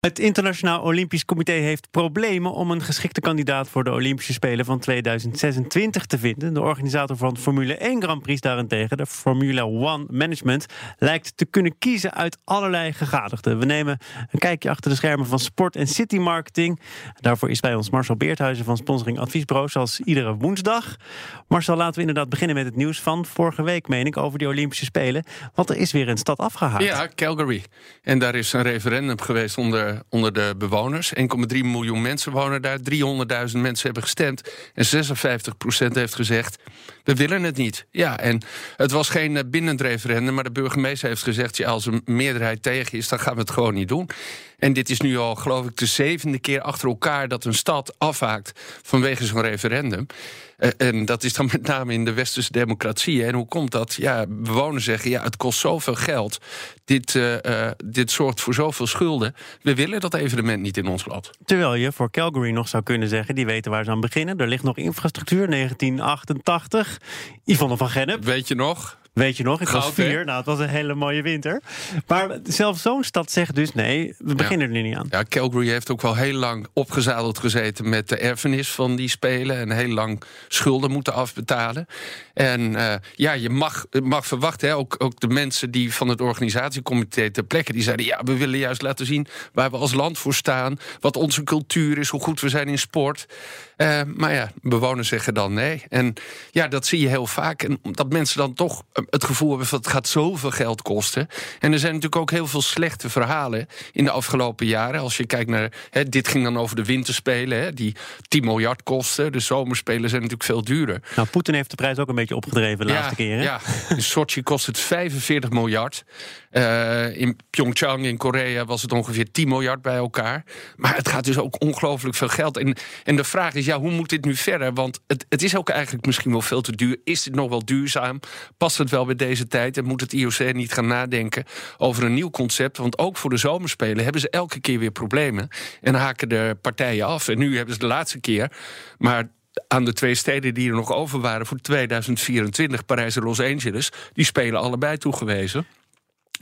Het Internationaal Olympisch Comité heeft problemen om een geschikte kandidaat voor de Olympische Spelen van 2026 te vinden. De organisator van Formule 1 Grand Prix daarentegen, de Formula One Management, lijkt te kunnen kiezen uit allerlei gegadigden. We nemen een kijkje achter de schermen van Sport en City Marketing. Daarvoor is bij ons Marcel Beerthuizen van Sponsoring Adviesbureau, zoals iedere woensdag. Marcel, laten we inderdaad beginnen met het nieuws van vorige week, meen ik, over die Olympische Spelen. Want er is weer een stad afgehaald. Ja, Calgary. En daar is een referendum geweest onder onder de bewoners. 1,3 miljoen mensen wonen daar. 300.000 mensen hebben gestemd. En 56% heeft gezegd: we willen het niet. Ja, en het was geen eh, bindend referendum, maar de burgemeester heeft gezegd: als een meerderheid tegen is, dan gaan we het gewoon niet doen. En dit is nu al, geloof ik, de zevende keer achter elkaar dat een stad afhaakt vanwege zo'n referendum. Eh, en dat is dan met name in de westerse democratie. En hoe komt dat? Ja, bewoners zeggen, ja, het kost zoveel geld. Dit, uh, dit zorgt voor zoveel schulden. We willen dat evenement niet in ons land. Terwijl je voor Calgary nog zou kunnen zeggen, die weten waar ze aan beginnen. Er ligt nog infrastructuur, 1988. Yvonne van Gennep. Weet je nog? Weet je nog, ik was vier. Nou, het was een hele mooie winter. Maar zelfs zo'n stad zegt dus nee, we beginnen er niet aan. Ja, Calgary heeft ook wel heel lang opgezadeld gezeten met de erfenis van die spelen. En heel lang schulden moeten afbetalen. En uh, ja, je mag, mag verwachten, hè, ook, ook de mensen die van het organisatiecomité ter plekke, die zeiden: ja, we willen juist laten zien waar we als land voor staan. Wat onze cultuur is, hoe goed we zijn in sport. Uh, maar ja, bewoners zeggen dan nee. En ja, dat zie je heel vaak. En dat mensen dan toch het gevoel hebben van het gaat zoveel geld kosten. En er zijn natuurlijk ook heel veel slechte verhalen in de afgelopen jaren. Als je kijkt naar, hè, dit ging dan over de winterspelen, hè, die 10 miljard kosten. De zomerspelen zijn natuurlijk veel duurder. Nou, Poetin heeft de prijs ook een beetje opgedreven de laatste keer. Hè? Ja, in Sochi kost het 45 miljard. Uh, in Pyeongchang in Korea was het ongeveer 10 miljard bij elkaar. Maar het gaat dus ook ongelooflijk veel geld. En, en de vraag is, ja, hoe moet dit nu verder? Want het, het is ook eigenlijk misschien wel veel te duur. Is dit nog wel duurzaam? Past het wel bij deze tijd? En moet het IOC niet gaan nadenken over een nieuw concept? Want ook voor de zomerspelen hebben ze elke keer weer problemen. En haken de partijen af. En nu hebben ze de laatste keer. Maar aan de twee steden die er nog over waren voor 2024, Parijs en Los Angeles, die spelen allebei toegewezen.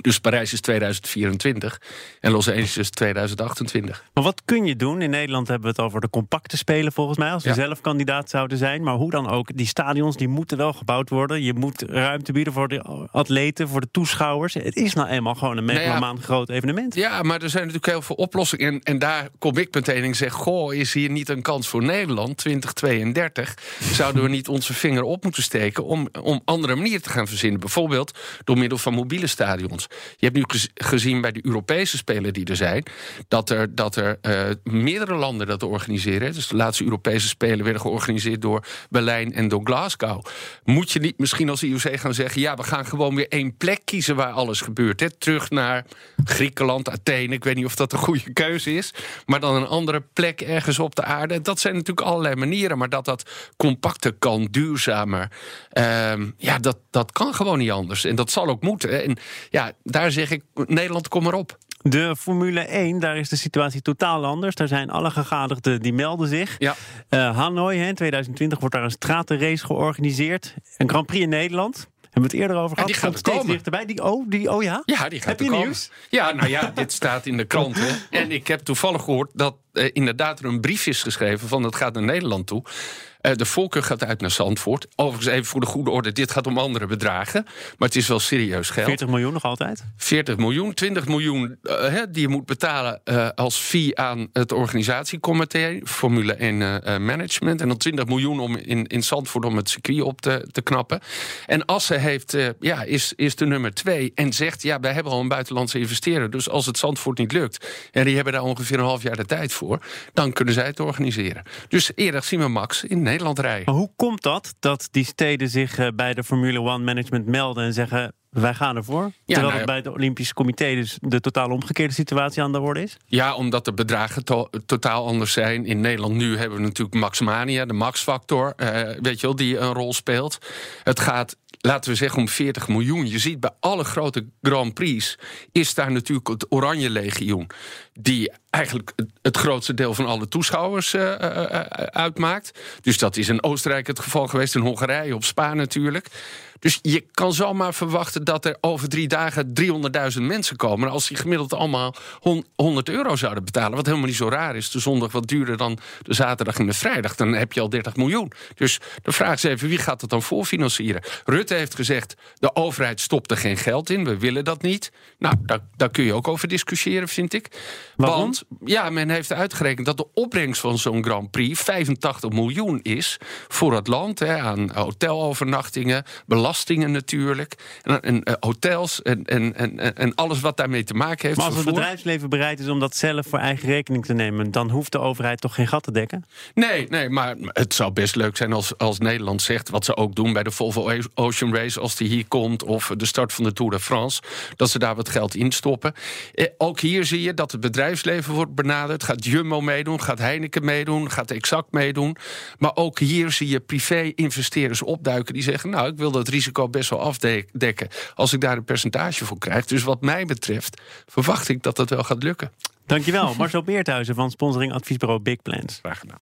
Dus Parijs is 2024 en Los Angeles is 2028. Maar wat kun je doen? In Nederland hebben we het over de compacte spelen volgens mij. Als we zelf kandidaat zouden zijn. Maar hoe dan ook, die stadions die moeten wel gebouwd worden. Je moet ruimte bieden voor de atleten, voor de toeschouwers. Het is nou eenmaal gewoon een megalomaan nou groot evenement. Ja, maar er zijn natuurlijk heel veel oplossingen. En, en daar kom ik meteen en zeg... goh, is hier niet een kans voor Nederland, 2032? Zouden we niet onze vinger op moeten steken... om, om andere manieren te gaan verzinnen? Bijvoorbeeld door middel van mobiele stadions. Je hebt nu gezien bij de Europese Spelen die er zijn, dat er, dat er uh, meerdere landen dat organiseren. Dus de laatste Europese Spelen werden georganiseerd door Berlijn en door Glasgow. Moet je niet misschien als IOC gaan zeggen: ja, we gaan gewoon weer één plek kiezen waar alles gebeurt. Hè? Terug naar Griekenland, Athene. Ik weet niet of dat een goede keuze is. Maar dan een andere plek ergens op de aarde. Dat zijn natuurlijk allerlei manieren. Maar dat dat compacter kan, duurzamer. Uh, ja, dat, dat kan gewoon niet anders. En dat zal ook moeten. En ja, daar zeg ik, Nederland, kom erop. De Formule 1, daar is de situatie totaal anders. Daar zijn alle gegadigden die melden zich. Ja. Uh, Hanoi, in 2020 wordt daar een stratenrace georganiseerd. Een Grand Prix in Nederland. Hebben we het eerder over gehad? die gaat steeds komen. dichterbij. Die, oh, die, oh ja? Ja, die gaat heb je komen. nieuws? Ja, nou ja, dit staat in de kranten. En ik heb toevallig gehoord dat uh, inderdaad er een brief is geschreven van dat gaat naar Nederland toe. Uh, de voorkeur gaat uit naar Zandvoort. Overigens even voor de goede orde, dit gaat om andere bedragen. Maar het is wel serieus geld. 40 miljoen nog altijd? 40 miljoen, 20 miljoen uh, die je moet betalen uh, als fee aan het organisatiecomité, Formule 1 Management. En dan 20 miljoen om in, in Zandvoort om het circuit op te, te knappen. En Assen heeft, ja, is, is de nummer twee en zegt, ja, wij hebben al een buitenlandse investeerder. Dus als het Zandvoort niet lukt, en die hebben daar ongeveer een half jaar de tijd voor, dan kunnen zij het organiseren. Dus eerder zien we Max in Nederland rijden. Maar hoe komt dat, dat die steden zich eh, bij de Formule One Management melden en zeggen... Wij gaan ervoor. Ja, terwijl nou het bij het Olympische Comité dus de totaal omgekeerde situatie aan de orde is? Ja, omdat de bedragen totaal anders zijn. In Nederland nu hebben we natuurlijk Maxmania, de Maxfactor, uh, weet je wel, die een rol speelt. Het gaat laten we zeggen om 40 miljoen. Je ziet bij alle grote Grand Prix is daar natuurlijk het Oranje Legioen. Die eigenlijk het grootste deel van alle toeschouwers uh, uitmaakt. Dus dat is in Oostenrijk het geval geweest, in Hongarije, op Spa natuurlijk. Dus je kan zomaar verwachten dat er over drie dagen 300.000 mensen komen. Als die gemiddeld allemaal 100 euro zouden betalen, wat helemaal niet zo raar is. De zondag wat duurder dan de zaterdag en de vrijdag. Dan heb je al 30 miljoen. Dus de vraag is even, wie gaat dat dan voorfinancieren? Rutte heeft gezegd, de overheid stopt er geen geld in. We willen dat niet. Nou, daar, daar kun je ook over discussiëren, vind ik. Waarom? Want ja, men heeft uitgerekend dat de opbrengst van zo'n Grand Prix 85 miljoen is voor het land. Hè, aan hotelovernachtingen, belastingen natuurlijk. En, en uh, hotels en, en, en, en alles wat daarmee te maken heeft. Maar als het bedrijfsleven bereid is om dat zelf voor eigen rekening te nemen, dan hoeft de overheid toch geen gat te dekken? Nee, nee maar het zou best leuk zijn als, als Nederland zegt, wat ze ook doen bij de Volvo Ocean Race, als die hier komt, of de start van de Tour de France, dat ze daar wat geld in stoppen. Eh, ook hier zie je dat het bedrijfsleven wordt benaderd. Gaat Jumbo meedoen, gaat Heineken meedoen, gaat Exact meedoen. Maar ook hier zie je privé-investeerders opduiken die zeggen: Nou, ik wil dat risico best wel afdekken als ik daar een percentage voor krijg. Dus wat mij betreft verwacht ik dat dat wel gaat lukken. Dankjewel, Marcel Beerthuizen van sponsoring adviesbureau Big Plans. Graag gedaan.